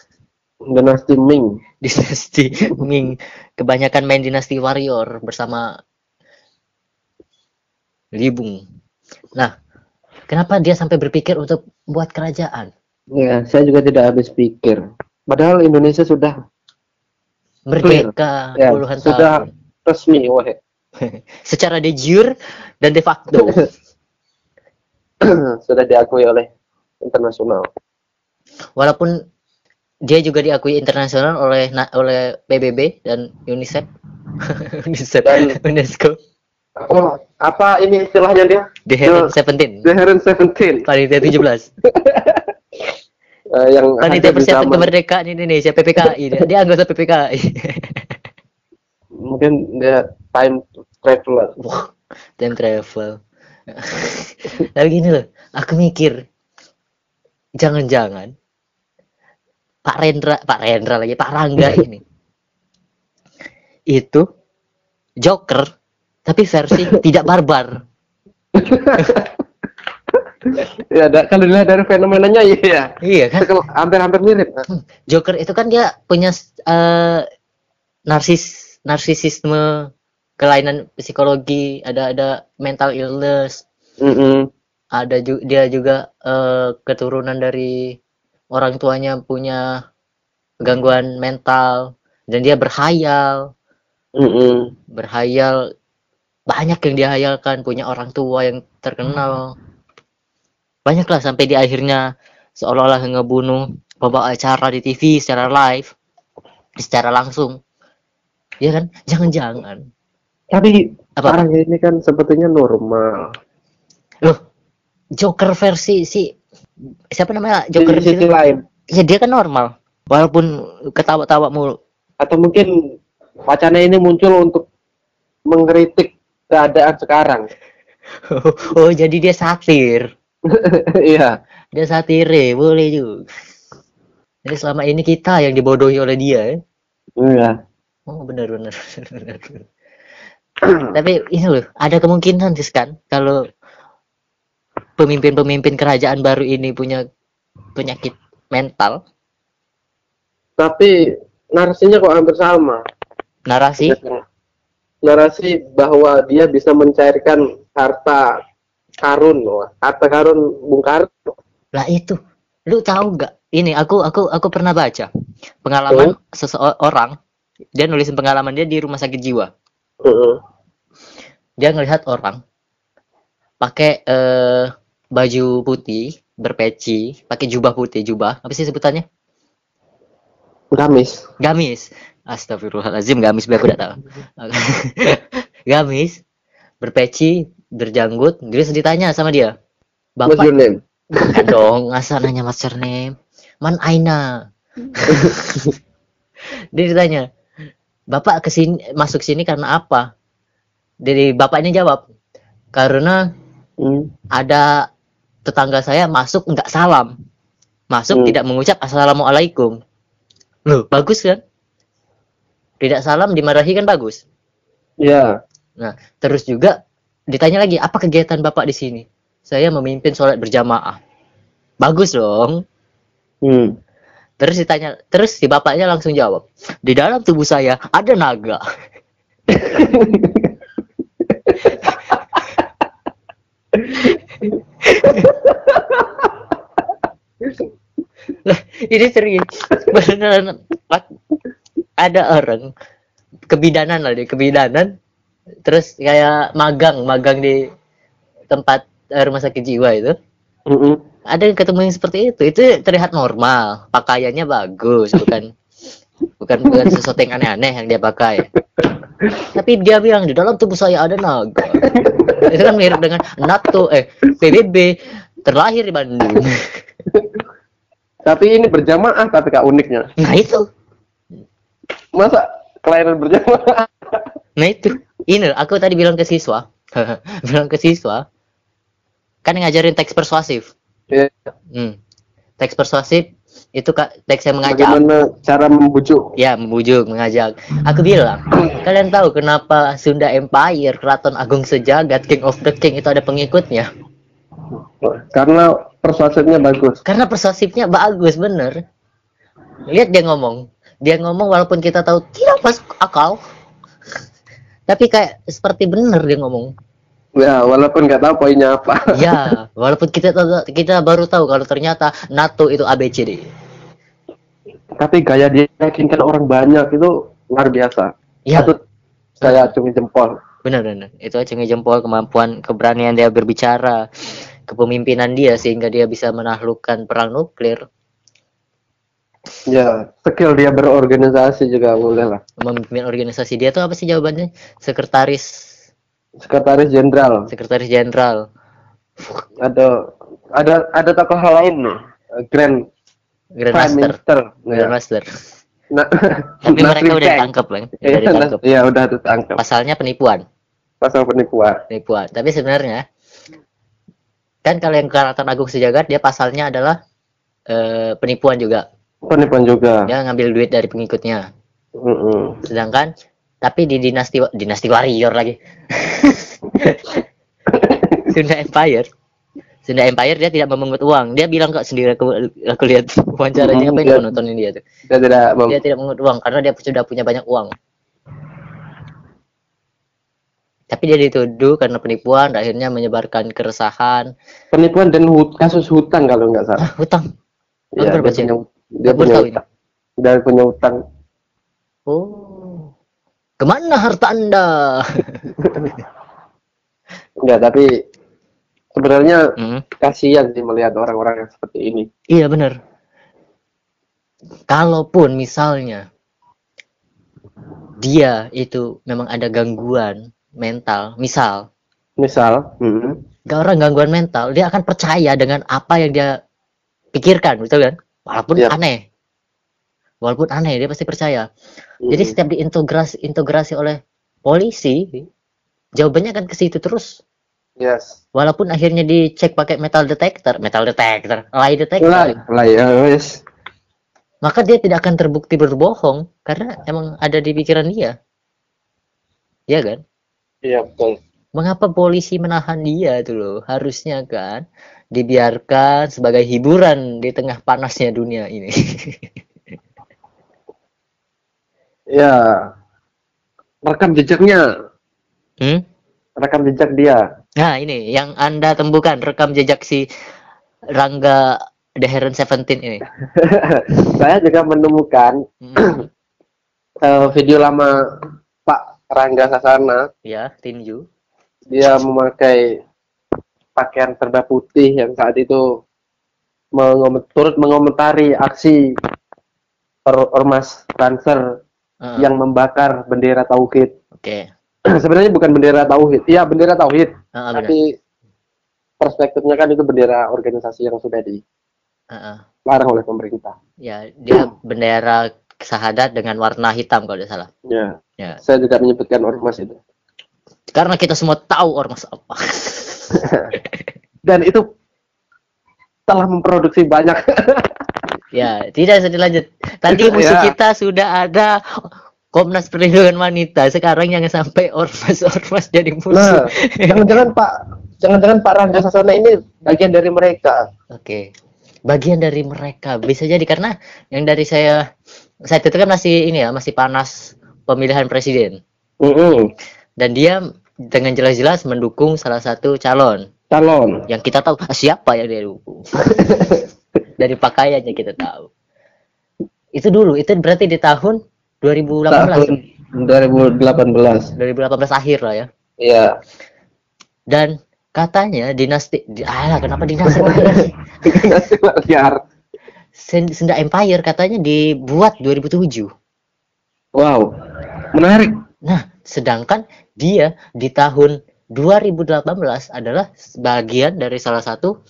dinasti Ming dinasti Ming, kebanyakan main dinasti warrior bersama Libung. Nah, kenapa dia sampai berpikir untuk buat kerajaan? ya saya juga tidak habis pikir padahal Indonesia sudah Merdeka ya puluhan sudah tahun. resmi wah secara de jure dan de facto. sudah diakui oleh internasional. Walaupun dia juga diakui internasional oleh oleh PBB dan UNICEF, UNICEF Dan- UNESCO, oh apa ini istilahnya dia? The Heaven Seventeen, The Heron Seventeen. Panitia 17, eh, yang panitia persiapan kemerdekaan Indonesia PPKI, dia, dia anggota PPKI. mungkin dia time traveler Wah, time travel. Tapi gini loh, aku mikir jangan-jangan Pak Rendra, Pak Rendra lagi, Pak Rangga ini itu Joker tapi versi tidak barbar. ya ada kalau dilihat dari fenomenanya iya Iya kan? Kalau hampir-hampir mirip Joker itu kan dia punya eh, narsis narsisisme kelainan psikologi, ada ada mental illness, Mm-mm. Ada ju- dia juga eh, keturunan dari orang tuanya punya gangguan mental dan dia berhayal, Mm-mm. berhayal banyak yang dihayalkan, punya orang tua yang terkenal. Banyaklah sampai di akhirnya seolah-olah ngebunuh pembawa acara di TV secara live, secara langsung. Ya kan? Jangan-jangan. tapi Apa? sekarang ini kan sepertinya normal Loh, Joker versi si siapa namanya? di Joker sisi itu? lain Ya dia kan normal. Walaupun ketawa-tawa mulu. atau mungkin wacana ini muncul untuk mengkritik keadaan sekarang oh, jadi dia satir. iya Dia satire, boleh juga. Jadi selama ini kita yang dibodohi oleh dia ya. iya Oh benar benar. benar, benar. Tapi ini loh, ada kemungkinan sih kan kalau pemimpin-pemimpin kerajaan baru ini punya penyakit mental, tapi narasinya kok hampir sama narasi narasi bahwa dia bisa mencairkan harta karun harta karun Bung Karno lah itu. Lu tahu nggak? Ini aku aku aku pernah baca pengalaman seseorang dia nulisin pengalaman dia di rumah sakit jiwa. Heeh. Dia ngelihat orang pakai eh, baju putih berpeci, pakai jubah putih, jubah. Apa sih sebutannya? gamis Gamis. Astagfirullahaladzim, gamis biar aku tidak tahu. gamis, berpeci, berjanggut. Terus ditanya sama dia, what's Bapak, your name bukan dong, ngasal nanya master name. Man Aina. dia ditanya, Bapak ke sini, masuk sini karena apa? Jadi bapaknya jawab, karena Hmm. ada tetangga saya masuk nggak salam. Masuk Hmm. tidak mengucap assalamualaikum. Loh, bagus kan? Tidak salam dimarahi kan bagus. ya Nah, terus juga ditanya lagi, apa kegiatan Bapak di sini? Saya memimpin sholat berjamaah. Bagus dong. Hmm. Terus ditanya, terus si bapaknya langsung jawab, di dalam tubuh saya ada naga. Ini serius. Beneran ada orang kebidanan lah di kebidanan. Terus kayak magang magang di tempat eh, rumah sakit jiwa itu. Mm-mm. ada yang ketemu yang seperti itu. Itu terlihat normal. Pakaiannya bagus bukan bukan bukan sesuatu yang aneh-aneh yang dia pakai tapi dia bilang di dalam tubuh saya ada naga. Itu kan mirip dengan NATO eh PBB terlahir di Bandung. Tapi ini berjamaah tapi kak uniknya. Nah itu. Masa kelainan berjamaah? Nah itu. Ini aku tadi bilang ke siswa. Bilang ke siswa. Kan ngajarin teks persuasif. Ya, hmm. teks persuasif itu kak teks yang mengajak. Bagaimana cara membujuk? Ya membujuk mengajak. Aku bilang kalian tahu kenapa Sunda Empire Keraton Agung Sejagat King of the King itu ada pengikutnya? Karena persuasifnya bagus. Karena persuasifnya bagus bener. Lihat dia ngomong. Dia ngomong walaupun kita tahu tidak masuk akal. Tapi kayak seperti bener dia ngomong. Ya walaupun nggak tahu poinnya apa. Ya walaupun kita tahu- kita baru tahu kalau ternyata NATO itu ABCD tapi gaya dia yakinkan orang banyak itu luar biasa. Ya patut saya acungi jempol. Benar-benar itu acungi jempol kemampuan keberanian dia berbicara kepemimpinan dia sehingga dia bisa menaklukkan perang nuklir. Ya skill dia berorganisasi juga boleh lah. Memimpin organisasi dia tuh apa sih jawabannya? Sekretaris. Sekretaris jenderal. Sekretaris jenderal. Ada ada ada tokoh lain nih. Grand grandmaster Minister ya. grandmaster Nah, tapi mereka Nasrim udah ditangkap kan Iya, ditangkap Iya, udah ditangkap pasalnya penipuan pasal penipuan penipuan tapi sebenarnya kan kalau yang Keraton Agung Sejagat dia pasalnya adalah eh, penipuan juga. Penipuan juga. Dia ngambil duit dari pengikutnya. Mm-mm. Sedangkan tapi di dinasti dinasti warrior lagi. Sunda Empire. Sunda Empire dia tidak memungut uang. Dia bilang kok sendiri aku, aku lihat wawancaranya apa yang nontonin dia tuh. Dia tidak Dia tidak memungut uang karena dia sudah punya banyak uang. Tapi dia dituduh karena penipuan, akhirnya menyebarkan keresahan. penipuan dan hut- kasus hutang kalau nggak salah. Ah, hutang. Baru dia punya, dia punya hutang. Dia punya hutang. Oh. Ke mana harta Anda? Enggak, tapi sebenarnya Hmm, kasihan sih melihat orang-orang yang seperti ini. Iya bener. Kalaupun misalnya dia itu memang ada gangguan mental, misal Misal, mm, gak orang gangguan mental, dia akan percaya dengan apa yang dia pikirkan, betul kan? Walaupun Iya. aneh, walaupun aneh dia pasti percaya. mm, Jadi setiap diintegrasi integrasi oleh polisi, jawabannya kan ke situ terus. Yes. Walaupun akhirnya dicek pakai metal detector, metal detector, lie detector, Lah, lah ya, yes. maka dia tidak akan terbukti berbohong karena emang ada di pikiran dia. Iya kan? Iya, betul. Mengapa polisi menahan dia itu loh? Harusnya kan dibiarkan sebagai hiburan di tengah panasnya dunia ini. Ya. Rekam jejaknya, hmm? rekam jejak dia. Nah, ini yang Anda temukan rekam jejak si Rangga The Heron Seventeen ini. Saya juga menemukan Hmm. eh, video lama Pak Rangga Sasana. ya, tinju. Dia memakai pakaian serba putih yang saat itu mengom- turut mengomentari aksi or- ormas Banser Heeh, yang membakar bendera tauhid. Oke. Sebenarnya bukan bendera tauhid, iya bendera tauhid, benar. tapi perspektifnya kan itu bendera organisasi yang sudah dilarang Heeh. oleh pemerintah. Ya, dia bendera sahadat dengan warna hitam kalau tidak salah. Ya, Ya. saya juga menyebutkan ormas itu. Karena kita semua tahu ormas apa. Dan itu telah memproduksi banyak. Ya, tidak usah dilanjut. Tadi musuh Ya. kita sudah ada Komnas Perlindungan Wanita. Sekarang jangan sampai ormas-ormas jadi musuh. nah, jangan-jangan Pak, jangan-jangan Pak Rangga Sasana ini bagian dari mereka. Oke. Bagian dari mereka bisa jadi karena yang dari saya saya itu kan masih ini ya, masih panas pemilihan presiden. Mm-mm. Dan dia dengan jelas-jelas mendukung salah satu calon Calon. yang kita tahu ah, siapa yang dia dukung. dari pakaiannya kita tahu. Itu dulu, itu berarti di tahun 2018. Tahun 2018. 2018 akhir lah ya. Iya. Dan katanya dinasti di, alah kenapa dinasti? Dinasti liar. Sen- Sunda Empire katanya dibuat 2007. Wow. Menarik. Nah, sedangkan dia di tahun 2018 adalah bagian dari salah satu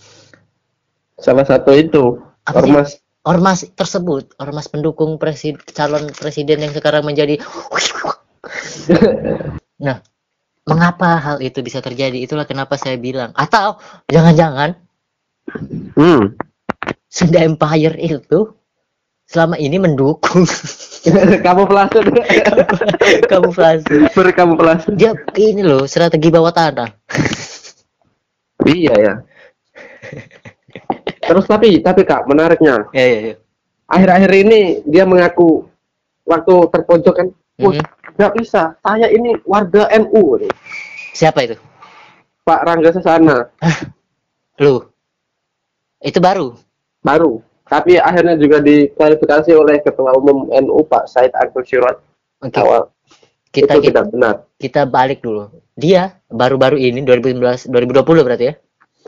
Salah satu itu ormas ormas tersebut, ormas pendukung presiden calon presiden yang sekarang menjadi Nah, mengapa hal itu bisa terjadi? Itulah kenapa saya bilang. Atau jangan-jangan Hmm. Sunda Empire itu selama ini mendukung kamuflase. kamuflase. Berkamuflase. Dia ini loh strategi bawah tanah. Iya ya. Terus tapi tapi Kak, menariknya Ya, ya, ya. akhir-akhir ini dia mengaku waktu terpojok kan, "Wah, Mhm. nggak bisa. Saya ini warga NU." Siapa itu? Pak Rangga Sasana Lu. Itu baru. baru. Tapi akhirnya juga diklarifikasi oleh Ketua Umum NU Pak Said Akil Sirot Oke. awal. Kita itu kita, tidak benar. kita balik dulu. Dia baru-baru ini 2019 2020 berarti ya,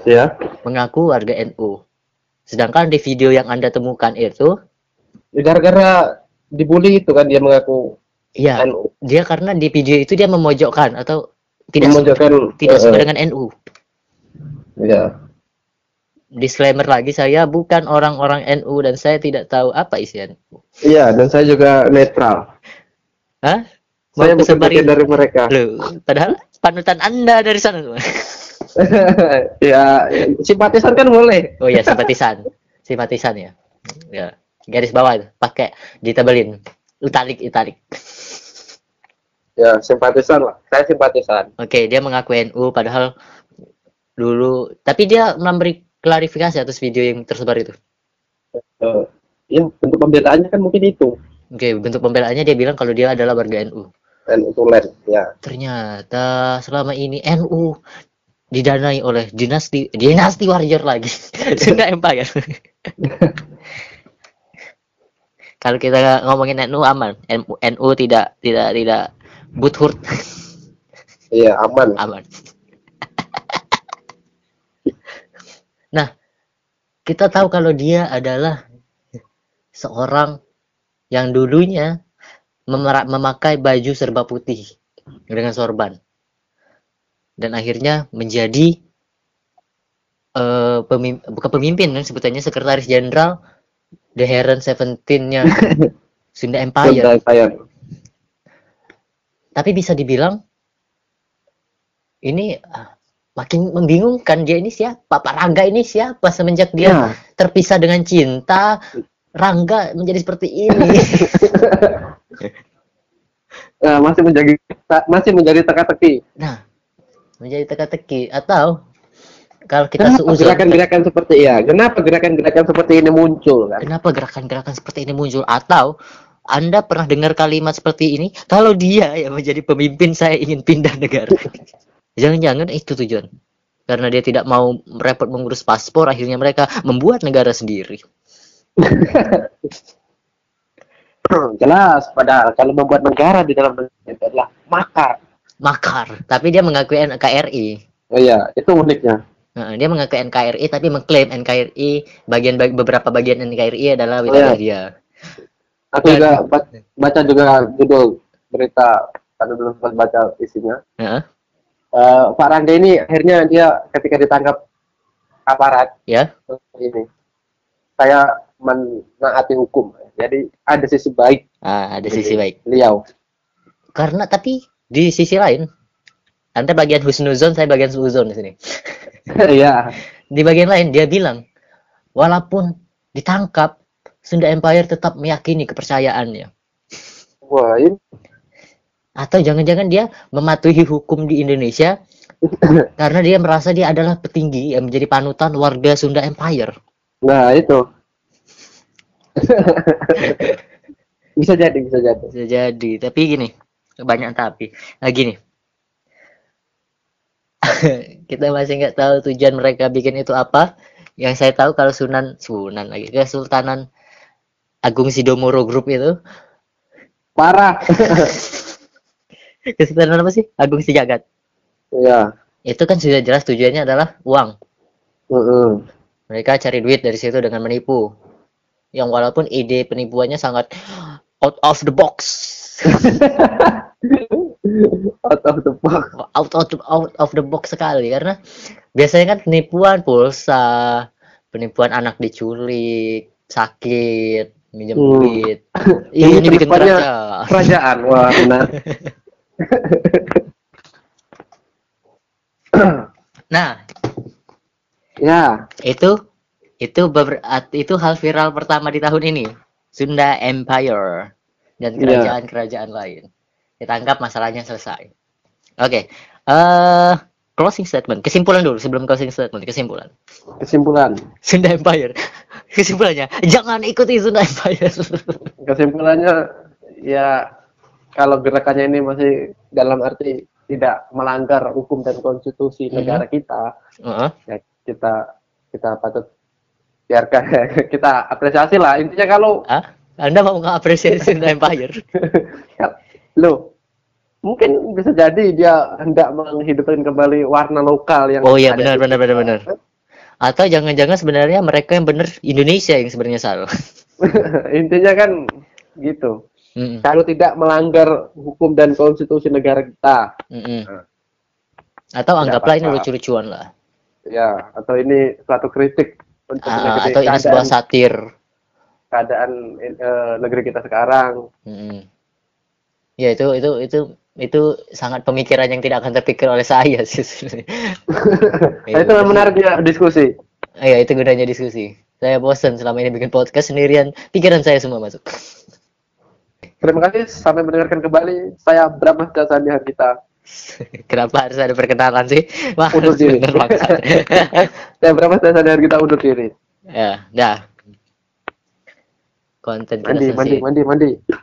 Ya. mengaku warga NU. Sedangkan di video yang Anda temukan itu, Gara-gara dibully itu kan dia mengaku ya NU. dia karena di video itu dia memojokkan atau tidak memojokkan tidak suka eh, dengan NU. ya. Disclaimer lagi saya bukan orang-orang NU dan saya tidak tahu apa isi NU. Iya, dan saya juga netral. Hah? Mau Saya bukan dari mereka. Loh, padahal panutan Anda dari sana semua. ya, simpatisan kan boleh. Oh ya, simpatisan. simpatisan ya. Ya, garis bawah itu pakai ditebelin. Italik italik. Ya, simpatisan lah. Saya simpatisan. Oke, dia mengaku NU padahal dulu tapi dia memberi klarifikasi atas video yang tersebar itu. Eh, ya, bentuk pembelaannya kan mungkin itu. Oke, bentuk pembelaannya dia bilang kalau dia adalah warga NU. Dan tulen, ya. Ternyata selama ini NU didanai oleh dinasti dinasti warrior lagi. Sunda Empire. kalau kita ngomongin NU aman. NU, NU tidak tidak tidak butthurt Iya, aman. aman. nah, kita tahu kalau dia adalah seorang yang dulunya memakai baju serba putih dengan sorban dan akhirnya menjadi eh pemim- bukan pemimpin kan sebutannya sekretaris jenderal The Heron Seventeen-nya Sunda Empire. Sunda Empire. Tapi bisa dibilang ini ah, makin membingungkan dia ini siapa? Pak Rangga ini siapa semenjak dia Ya. terpisah dengan cinta Rangga menjadi seperti ini. Eh, masih menjadi masih menjadi teka-teki. nah, menjadi teka-teki atau kalau kita Kenapa gerakan-gerakan seperti ya? Kenapa gerakan-gerakan seperti ini muncul kan? kenapa gerakan-gerakan seperti ini muncul atau Anda pernah dengar kalimat seperti ini? Kalau dia yang menjadi pemimpin saya ingin pindah negara. Jangan-jangan itu tujuan. Karena dia tidak mau repot mengurus paspor, akhirnya mereka membuat negara sendiri. Jelas, padahal kalau membuat negara di dalam negara itu adalah makar. Makar. Tapi dia mengakui NKRI. Oh iya, itu uniknya. Nah, dia mengakui NKRI tapi mengklaim NKRI bagian bag- beberapa bagian NKRI adalah wilayah iya. dia. Aku juga ba- baca juga judul berita, tapi belum sempat baca isinya. Heeh. Eh, Pak Rangga ini akhirnya dia ketika ditangkap aparat ya. ini, saya menaati hukum. Jadi ada sisi baik Ah, ada sisi baik. beliau. Karena tapi di sisi lain Anda bagian husnuzon, saya bagian suuzon di sini. Iya. Di bagian lain dia bilang, walaupun ditangkap, Sunda Empire tetap meyakini kepercayaannya. Wah, ini Atau jangan-jangan dia mematuhi hukum di Indonesia karena dia merasa dia adalah petinggi yang menjadi panutan warga Sunda Empire. nah itu. bisa jadi, bisa jadi. Bisa jadi, tapi gini, banyak tapi. Nah gini, kita masih nggak tahu tujuan mereka bikin itu apa. Yang saya tahu kalau Sunan, Sunan lagi, Kesultanan Agung Sidomoro Group itu, Parah. Kesultanan apa sih? Agung Sejagat. Iya. Itu kan sudah jelas tujuannya adalah uang. Heeh. Mereka cari duit dari situ dengan menipu. Yang walaupun ide penipuannya sangat out of the box. Out of the box. out of the, out of the box sekali karena biasanya kan penipuan pulsa, penipuan anak diculik, sakit, minjem Hmm. duit. Ini Ih, ini bikin kerja. Kerajaan. Wah, benar. Nah, ya. itu itu beber- itu hal viral pertama di tahun ini. Sunda Empire dan Iya. kerajaan-kerajaan lain. Ditangkap masalahnya selesai. Oke. eh closing statement. Kesimpulan dulu sebelum closing statement. Kesimpulan. Kesimpulan. Sunda Empire. Kesimpulannya, jangan ikuti Sunda Empire. Kesimpulannya ya kalau gerakannya ini masih dalam arti tidak melanggar hukum dan konstitusi Mhm. negara kita, Heeh. ya kita kita patut biarkan kita apresiasi lah. Intinya kalau Ah, Anda mau ngapresiasi Sunda Empire? ya, lo mungkin bisa jadi dia hendak menghidupkan kembali warna lokal yang Oh iya benar benar benar benar. Atau jangan-jangan sebenarnya mereka yang benar Indonesia yang sebenarnya salah. Intinya kan gitu. Mm-mm, Kalau tidak melanggar hukum dan konstitusi negara kita, mm-mm. Atau anggaplah ini lucu-lucuan lah. ya atau ini suatu kritik untuk Ah, atau ini sebuah satir. Keadaan eh, negeri kita sekarang. Mm-mm. Ya itu itu itu itu sangat pemikiran yang tidak akan terpikir oleh saya sih. Nah, itu yang menariknya diskusi. Iya, itu gunanya diskusi. Saya bosan selama ini bikin podcast sendirian, pikiran saya semua masuk. Terima kasih sampai mendengarkan kembali. Saya Bram Dasani kita. Kenapa harus ada perkenalan sih? Wah, Undur diri. Saya Bram Dasani kita undur diri. ya, dah. Konten kita Mandi, mandi, mandi, mandi.